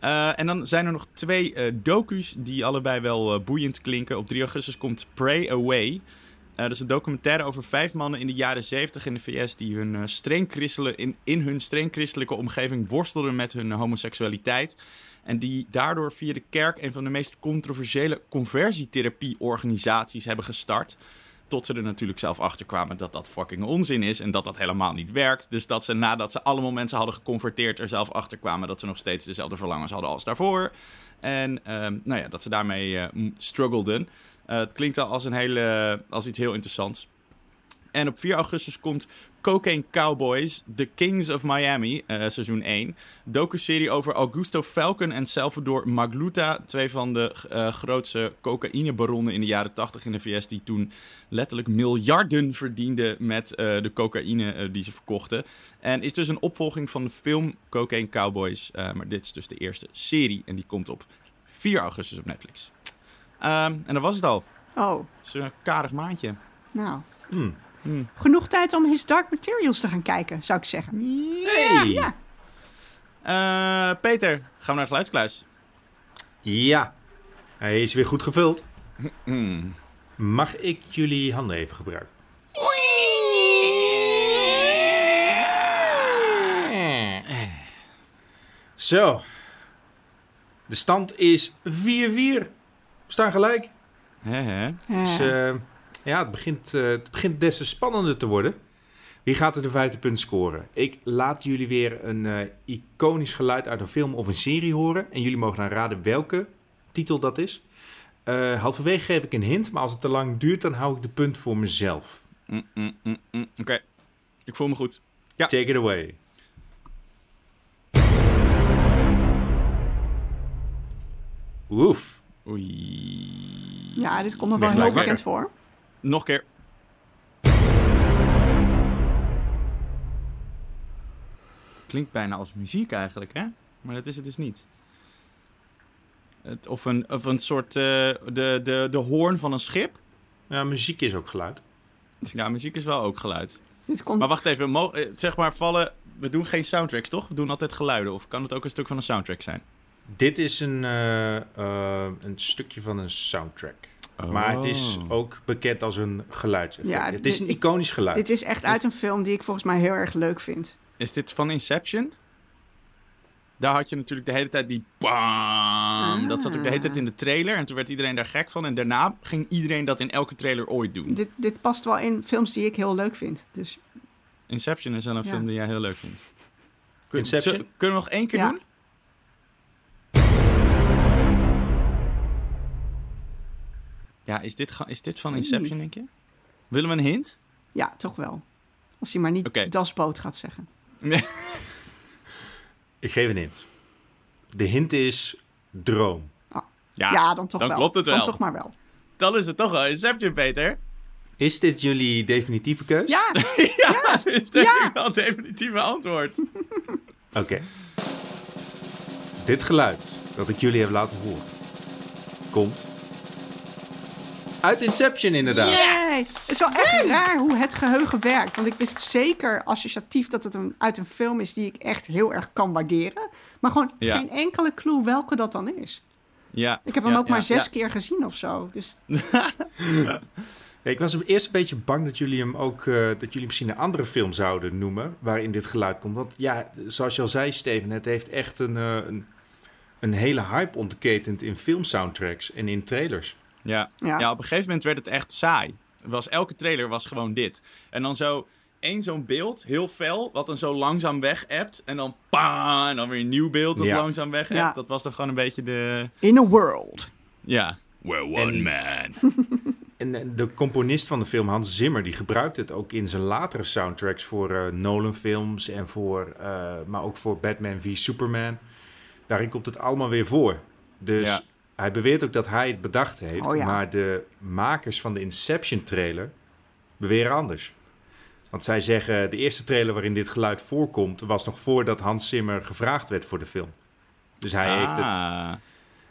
Eh, en dan zijn er nog twee eh, docu's die allebei wel eh, boeiend klinken. Op 3 augustus komt Pray Away. Dat is een documentaire over vijf mannen in de jaren 70 in de VS... die hun, streng in, in hun streng christelijke omgeving worstelden met hun homoseksualiteit. En die daardoor via de kerk een van de meest controversiële conversietherapie-organisaties hebben gestart. Tot ze er natuurlijk zelf achter kwamen dat dat fucking onzin is en dat dat helemaal niet werkt. Dus dat ze nadat ze allemaal mensen hadden geconverteerd er zelf achter kwamen dat ze nog steeds dezelfde verlangens hadden als daarvoor. En ehm, nou ja, dat ze daarmee eh, m- struggleden. Eh, het klinkt al als, een hele, als iets heel interessants. En op 4 augustus komt Cocaine Cowboys, The Kings of Miami, eh, seizoen 1. Docu-serie over Augusto Falcon en Salvador Magluta. Twee van de eh, grootste cocaïnebaronnen in de jaren 80 in de VS. Die toen letterlijk miljarden verdienden met eh, de cocaïne die ze verkochten. En is dus een opvolging van de film Cocaine Cowboys. Eh, maar dit is dus de eerste serie. En die komt op 4 augustus op Netflix. Ehm, en dat was het al. Oh, Het is een karig maandje. nou. Hmm. Genoeg tijd om His Dark Materials te gaan kijken, zou ik zeggen. Hey! Ja. Eh, Peter, gaan we naar de geluidskluis? Ja, hij is weer goed gevuld. Hmm. Mag ik jullie handen even gebruiken? Zo. De stand is 4-4. We staan gelijk. Hè? Dus eh, ja, het begint, eh, het begint des te spannender te worden. Wie gaat er de vijfde punt scoren? Ik laat jullie weer een eh, iconisch geluid uit een film of een serie horen. En jullie mogen dan raden welke titel dat is. Eh halverwege geef ik een hint, maar als het te lang duurt, dan hou ik de punt voor mezelf. Mm, mm, mm. Oké, ik voel me goed. Ja. Take it away. Oef. Oei. ja, dit komt me wel heel bekend voor. Nog een keer. Klinkt bijna als muziek eigenlijk, hè? Maar dat is het dus niet. Het, of, een, of een soort eh, de, de, de hoorn van een schip. Ja, muziek is ook geluid. Ja, muziek is wel ook geluid. Dit komt... Maar wacht even, eh, zeg maar vallen. We doen geen soundtracks, toch? We doen altijd geluiden. Of kan het ook een stuk van een soundtrack zijn? Dit is een, eh, eh, een stukje van een soundtrack. Maar het is Oh. ook bekend als een geluidseffect. Ja, het is dit- een iconisch geluid. Dit is echt uit een film die ik volgens mij heel erg leuk vind. Is dit van Inception? Daar had je natuurlijk de hele tijd die bam. Dat zat ook de hele tijd in de trailer. En toen werd iedereen daar gek van. En daarna ging iedereen dat in elke trailer ooit doen. Dit, dit past wel in films die ik heel leuk vind. Dus Inception is wel een Ja. film die jij heel leuk vindt. Kun- Inception? Kunnen we nog één keer Ja. doen? Ja, is dit, ga- is dit van Inception, denk je? Willen we een hint? ja, toch wel. Als hij maar niet Oké. dasboot gaat zeggen. Nee. Ik geef een hint. De hint is droom. Ja, dan toch dan wel. klopt het Dan wel. toch maar wel. Dan is het toch wel Inception, Peter. Is dit jullie definitieve keus? Ja, Ja, is denk Ja. ik wel het definitieve antwoord. Oké. Dit geluid dat ik jullie heb laten horen, komt uit Inception inderdaad. Yay! Het is wel echt raar hoe het geheugen werkt. Want ik wist zeker associatief dat het een, uit een film is die ik echt heel erg kan waarderen. Maar gewoon Ja. geen enkele clue welke dat dan is. Ja, Ik heb hem ja, ook maar zes ja. keer gezien of zo. Dus Ik was eerst een beetje bang dat jullie hem ook, eh, dat jullie misschien een andere film zouden noemen waarin dit geluid komt. Want ja, zoals je al zei, Steven, het heeft echt een, eh, een, een hele hype onderketend in filmsoundtracks en in trailers. Ja. Ja. Ja. op een gegeven moment werd het echt saai. Was, elke trailer was gewoon dit. En dan zo één zo'n beeld, heel fel, wat dan zo langzaam weg appt. En dan pa, en dan weer een nieuw beeld dat Ja. langzaam weg Ja. Dat was dan gewoon een beetje de... in a world. Ja. We're one En- man. En de componist van de film, Hans Zimmer, die gebruikt het ook in zijn latere soundtracks voor eh, Nolan-films en voor, eh, maar ook voor Batman v Superman. Daarin komt het allemaal weer voor. Dus Ja. Hij beweert ook dat hij het bedacht heeft, Oh ja. maar de makers van de Inception-trailer beweren anders. Want zij zeggen, de eerste trailer waarin dit geluid voorkomt... was nog voordat Hans Zimmer gevraagd werd voor de film. Dus hij heeft het... Ah.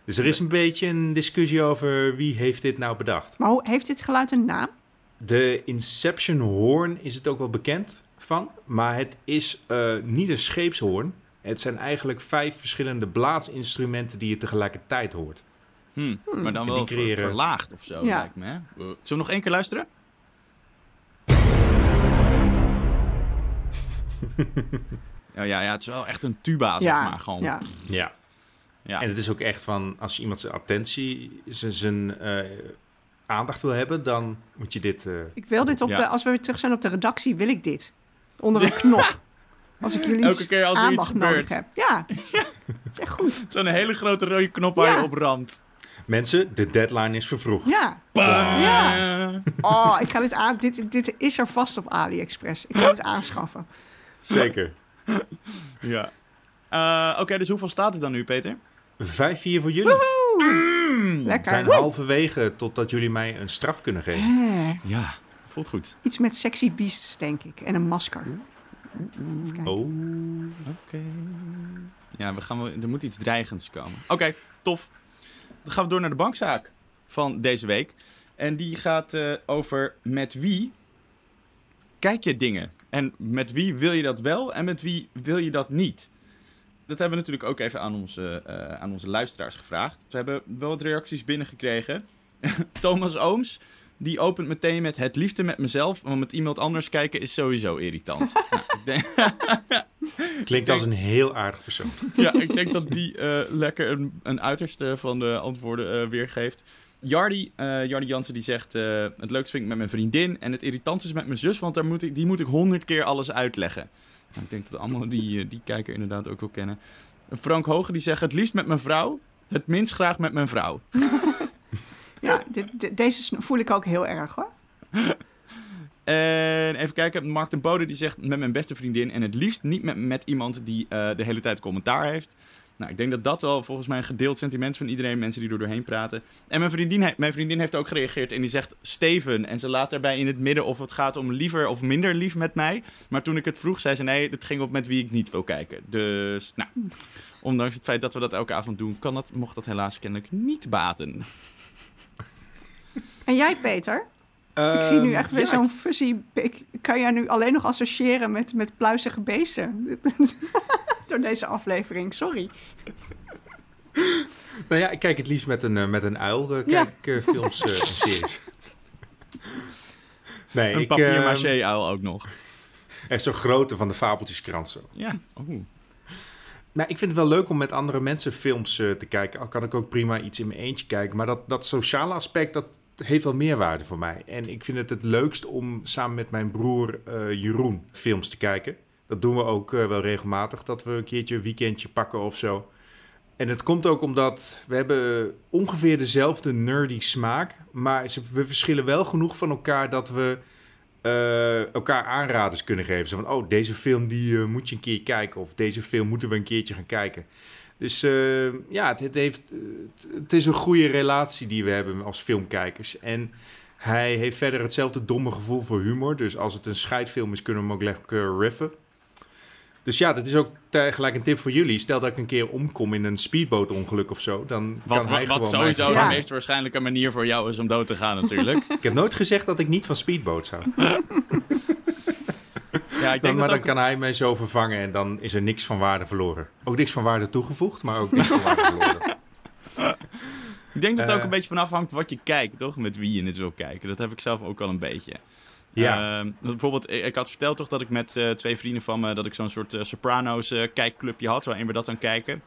Dus er is een beetje een discussie over wie heeft dit nou bedacht. Maar hoe, heeft dit geluid een naam? De Inception hoorn is het ook wel bekend van. Maar het is eh, niet een scheepshoorn. Het zijn eigenlijk vijf verschillende blaadsinstrumenten die je tegelijkertijd hoort. Hm, maar dan wel ver- verlaagd of zo, Ja. lijkt me. Hè? Uh, Zullen we nog één keer luisteren? ja, ja, ja, het is wel echt een tuba, zeg ja, maar. Gewoon. ja. Ja. Ja. En het is ook echt van, als iemand zijn attentie, zijn, zijn eh, aandacht wil hebben, dan moet je dit... eh, Ik wil dit op Ja. de, als we weer terug zijn op de redactie, wil ik dit. Onder een knop. Als ik jullie Elke keer als er iets gebeurt. heb. Ja, dat is echt goed. Zo'n hele grote rode knop waar Ja. je op ramt. Mensen, de deadline is vervroegd. Ja. Ja. Oh, ik ga dit aan. Dit, dit is er vast op AliExpress. Ik ga dit aanschaffen. Zeker. Ja. Eh, Oké, dus hoeveel staat het dan nu, Peter? 5-4 voor jullie. We Lekker. zijn halverwege totdat jullie mij een straf kunnen geven. Eh, Ja, voelt goed. iets met sexy beasts, denk ik. En een masker. Even kijken. Oh. Oké. Ja, we gaan er moet iets dreigends komen. Oké, tof. Dan gaan we door naar de bankzaak van deze week. En die gaat eh, over met wie kijk je dingen. En met wie wil je dat wel en met wie wil je dat niet. Dat hebben we natuurlijk ook even aan onze, eh, aan onze luisteraars gevraagd. We hebben wel wat reacties binnengekregen. Thomas Ooms, die opent meteen met het liefde met mezelf. Want met iemand anders kijken is sowieso irritant. nou, denk, Klinkt als een heel aardig persoon. ja, ik denk dat die eh, lekker een, een uiterste van de antwoorden eh, weergeeft. Jardi, eh Jardi Jansen die zegt... eh, het leukste vind ik met mijn vriendin en het irritantste is met mijn zus... want daar moet ik, die moet ik honderd keer alles uitleggen. Nou, ik denk dat allemaal die, die kijker inderdaad ook wel kennen. Frank Hoge die zegt het liefst met mijn vrouw... het minst graag met mijn vrouw. Ja, deze voel ik ook heel erg hoor. En even kijken, Mark den Bode die zegt met mijn beste vriendin... en het liefst niet met, met iemand die eh, de hele tijd commentaar heeft... Nou, ik denk dat dat wel volgens mij een gedeeld sentiment van iedereen, mensen die er doorheen praten. En mijn vriendin, mijn vriendin heeft ook gereageerd en die zegt Steven. En ze laat daarbij in het midden of het gaat om liever of minder lief met mij. Maar toen ik het vroeg, zei ze nee, het ging op met wie ik niet wil kijken. Dus, nou, ondanks het feit dat we dat elke avond doen, kan dat, mocht dat helaas kennelijk niet baten. En jij, Peter? Ik zie nu echt weer Ehm, ja, zo'n fuzzy... Ik kan jij nu alleen nog associëren met, met pluizige beesten. Door deze aflevering, sorry. Nou ja, ik kijk het liefst met een, eh, met een uil. eh, Ja. kijk ik eh, films eh, en series. Nee, Een ik, papier ehm, maché uil ook nog. Echt zo'n grote van de fabeltjeskrant zo. Ja, oh. Nou, ik vind het wel leuk om met andere mensen films te kijken. Al kan ik ook prima iets in mijn eentje kijken. Maar dat, dat sociale aspect, dat heeft wel meerwaarde voor mij. En ik vind het het leukst om samen met mijn broer eh, Jeroen films te kijken. Dat doen we ook eh, wel regelmatig. Dat we een keertje een weekendje pakken of zo. En het komt ook omdat we hebben ongeveer dezelfde nerdy smaak. Maar we verschillen wel genoeg van elkaar dat we eh, elkaar aanraders kunnen geven. Zo van, oh, deze film die moet je een keer kijken. Of deze film moeten we een keertje gaan kijken. Dus eh, ja, het, het, heeft, het, het is een goede relatie die we hebben als filmkijkers. En hij heeft verder hetzelfde domme gevoel voor humor. Dus als het een scheidfilm is, kunnen we hem ook lekker riffen. Dus ja, dat is ook tegelijk een tip voor jullie. Stel dat ik een keer omkom in een speedbootongeluk of zo, dan Wat, kan hij wat, wat gewoon sowieso de meest waarschijnlijke manier voor jou is om dood te gaan natuurlijk. Ik heb nooit gezegd dat ik niet van speedboot zou. ja, ik Dan, denk maar dat dan ook... kan hij mij zo vervangen en dan is er niks van waarde verloren. Ook niks van waarde toegevoegd, maar ook niks van waarde verloren. Ik denk dat het ook Eh. een beetje van afhangt wat je kijkt, toch? Met wie je het wil kijken. Dat heb ik zelf ook wel een beetje. Ja. Ehm, bijvoorbeeld, ik, had verteld toch dat ik met eh, twee vrienden van me... dat ik zo'n soort eh, Sopranos eh, kijkclubje had... waarin we dat dan kijken.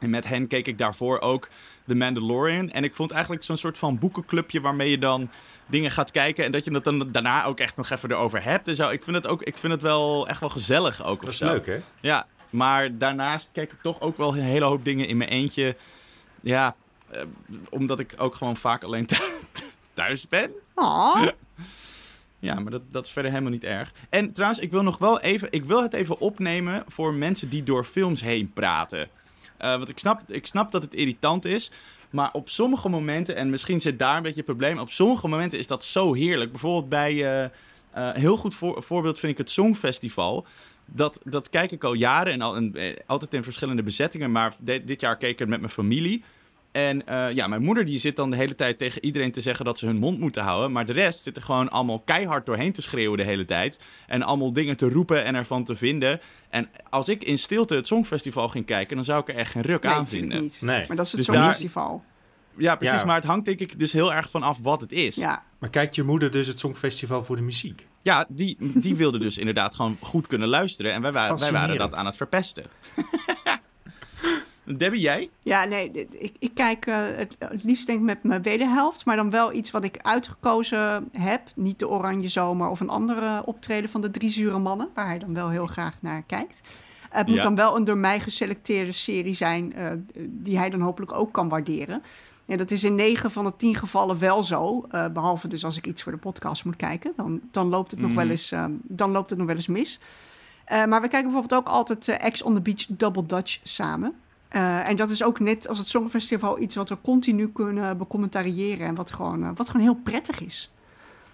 En met hen keek ik daarvoor ook The Mandalorian. En ik vond eigenlijk zo'n soort van boekenclubje... waarmee je dan dingen gaat kijken... en dat je het dan daarna ook echt nog even erover hebt en zo. Ik vind het, ook, ik vind het wel echt wel gezellig ook Dat of is zo. leuk, hè? Ja, maar daarnaast kijk ik toch ook wel een hele hoop dingen in mijn eentje. Ja, eh, omdat ik ook gewoon vaak alleen thu- thuis ben. Ja, maar dat, dat is verder helemaal niet erg. En trouwens, ik wil nog wel even, ik wil het even opnemen voor mensen die door films heen praten. Eh, want ik snap, ik snap dat het irritant is. Maar op sommige momenten, en misschien zit daar een beetje het probleem. Op sommige momenten is dat zo heerlijk. Bijvoorbeeld bij, Eh, heel goed voor, voorbeeld vind ik het Songfestival. Dat, dat kijk ik al jaren en, al, eh, altijd in verschillende bezettingen. Maar de- dit jaar keek ik het met mijn familie. En eh, ja, mijn moeder die zit dan de hele tijd tegen iedereen te zeggen dat ze hun mond moeten houden. Maar de rest zit er gewoon allemaal keihard doorheen te schreeuwen de hele tijd. En allemaal dingen te roepen en ervan te vinden. En als ik in stilte het Songfestival ging kijken, dan zou ik er echt geen ruk Nee, aan vinden. niet. Nee. Maar dat is het Dus daar- Songfestival. Ja, precies. Ja. Maar het hangt denk ik dus heel erg van af wat het is. Ja. Maar kijkt je moeder dus het Songfestival voor de muziek? Ja, die, die wilde dus inderdaad gewoon goed kunnen luisteren. En wij, wa- wij waren dat aan het verpesten. Debbie, jij? Ja, nee, ik, ik kijk eh, het, het liefst denk ik met mijn wederhelft, maar dan wel iets wat ik uitgekozen heb. Niet de Oranje Zomer of een andere optreden van de Drie Zure Mannen, waar hij dan wel heel graag naar kijkt. Het moet Ja. dan wel een door mij geselecteerde serie zijn eh, die hij dan hopelijk ook kan waarderen. Ja, dat is in 9 van de 10 gevallen wel zo. eh, behalve dus als ik iets voor de podcast moet kijken. Dan, dan, loopt, het nog Mhm. wel eens, dan loopt het nog wel eens mis. Maar we kijken bijvoorbeeld ook altijd Ex on the Beach Double Dutch samen. Eh, en dat is ook net als het Songfestival iets wat we continu kunnen becommentariëren. En wat gewoon, eh, wat gewoon heel prettig is.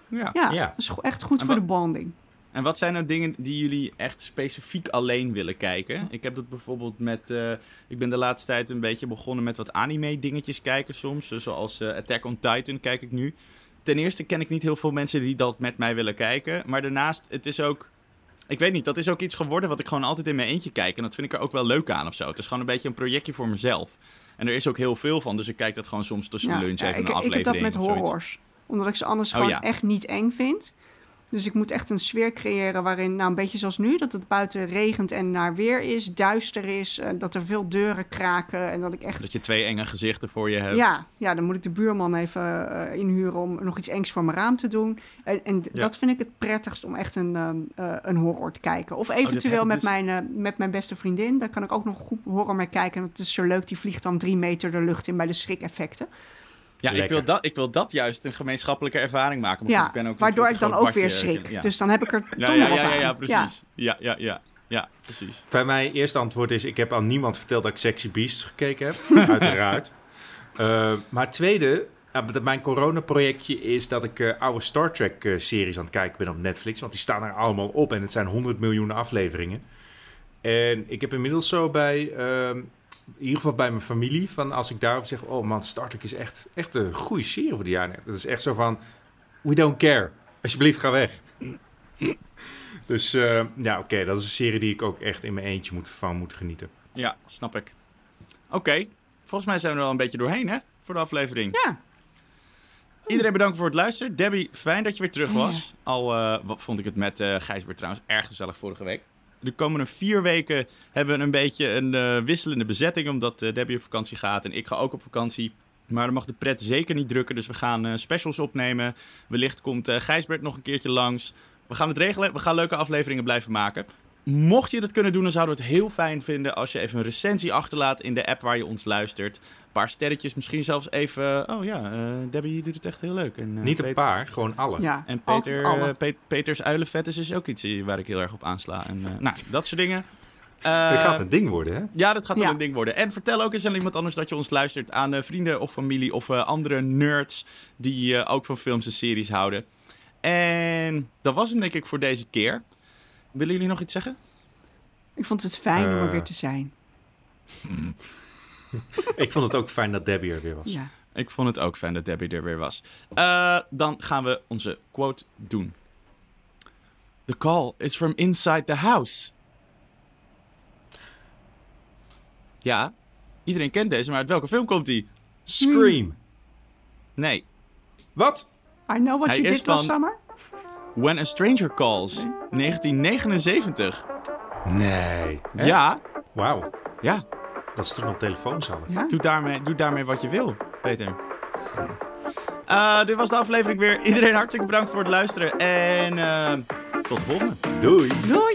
Ja. Ja, Ja. dat is go- echt goed En voor wat- de bonding. En wat zijn nou dingen die jullie echt specifiek alleen willen kijken? Ik heb dat bijvoorbeeld met... eh, ik ben de laatste tijd een beetje begonnen met wat anime-dingetjes kijken soms. eh, Zoals eh, Attack on Titan kijk ik nu. Ten eerste ken ik niet heel veel mensen die dat met mij willen kijken. Maar daarnaast, het is ook... Ik weet niet, dat is ook iets geworden wat ik gewoon altijd in mijn eentje kijk. En dat vind ik er ook wel leuk aan of zo. Het is gewoon een beetje een projectje voor mezelf. En er is ook heel veel van, dus ik kijk dat gewoon soms tussen de lunch ja, even ik, een ik heb aflevering dat met zoiets. horrors. Omdat ik ze anders Oh, gewoon ja. echt niet eng vind. Dus ik moet echt een sfeer creëren waarin, nou een beetje zoals nu, dat het buiten regent en naar weer is, duister is, eh, dat er veel deuren kraken en dat ik echt Dat je twee enge gezichten voor je hebt. Ja, ja, dan moet ik de buurman even eh, inhuren om nog iets engs voor mijn raam te doen. En, en Ja. dat vind ik het prettigst om echt een, ehm, eh, een horror te kijken. Of eventueel heb ik met, dus- mijn, met mijn beste vriendin. Daar kan ik ook nog goed horror mee kijken. En het is zo leuk, die vliegt dan drie meter de lucht in bij de schrik-effecten. Ja, ik wil, dat, ik wil dat juist een gemeenschappelijke ervaring maken. Maar Ja, ik ben ook waardoor ik dan ook weer schrik. Ja. Dus dan heb ik er ja, toch ja, wat ja, ja, aan. ja, precies. Ja, ja, ja, ja, precies. Bij mijn eerste antwoord is: ik heb aan niemand verteld dat ik Sexy Beasts gekeken heb. Uiteraard. Eh, maar tweede, ja, dat mijn coronaprojectje is dat ik eh, oude Star Trek eh, series aan het kijken ben op Netflix. Want die staan er allemaal op en het zijn 100 miljoen afleveringen. En ik heb inmiddels zo bij, ehm, in ieder geval bij mijn familie, van als ik daarover zeg: Oh man, Star Trek is echt, echt een goede serie voor de jaren. Dat is echt zo van: We don't care. Alsjeblieft, ga weg. Dus eh, ja, oké, dat is een serie die ik ook echt in mijn eentje moet, van moet genieten. Ja, snap ik. Oké, volgens mij zijn we er wel een beetje doorheen, hè? Voor de aflevering. Ja, Iedereen bedankt voor het luisteren. Debbie, fijn dat je weer terug was. Al eh, wat vond ik het met eh Gijsbert trouwens erg gezellig vorige week. De komende vier weken hebben we een beetje een eh, wisselende bezetting. Omdat eh, Debbie op vakantie gaat en ik ga ook op vakantie. Maar dan mag de pret zeker niet drukken. Dus we gaan eh, specials opnemen. Wellicht komt Gijsbert nog een keertje langs. We gaan het regelen. We gaan leuke afleveringen blijven maken. Mocht je dat kunnen doen, dan zouden we het heel fijn vinden als je even een recensie achterlaat in de app waar je ons luistert. Een paar sterretjes, misschien zelfs even. Oh ja, eh, Debbie doet het echt heel leuk. En, eh, Niet een paar, gewoon alle. ja. En Peter, alle. eh, Pe- Peters uilenvet is ook iets waar ik heel erg op aansla. En, eh, nou, dat soort dingen. Eh, Dit gaat een ding worden, hè? ja, dat gaat wel Ja. een ding worden. En vertel ook eens aan iemand anders dat je ons luistert. Aan eh, vrienden of familie of eh, andere nerds die eh, ook van films en series houden. En dat was hem denk ik voor deze keer. Willen jullie nog iets zeggen? Ik vond het fijn om er Eh. weer te zijn. Ik vond het ook fijn dat Debbie er weer was. Ja. Ik vond het ook fijn dat Debbie er weer was. Eh, dan gaan we onze quote doen. The call is from inside the house. Ja, iedereen kent deze, maar uit welke film komt die? Scream. Nee, Wat? I know what Hij you is did last van- summer. When a Stranger Calls, 1979. Nee. Echt? Ja, Wauw. ja. Dat ze toen nog telefoons hadden. Ja. Doe daarmee, doe daarmee wat je wil, Peter. Eh, dit was de aflevering weer. Iedereen hartstikke bedankt voor het luisteren. En eh, tot de volgende. Doei. Doei!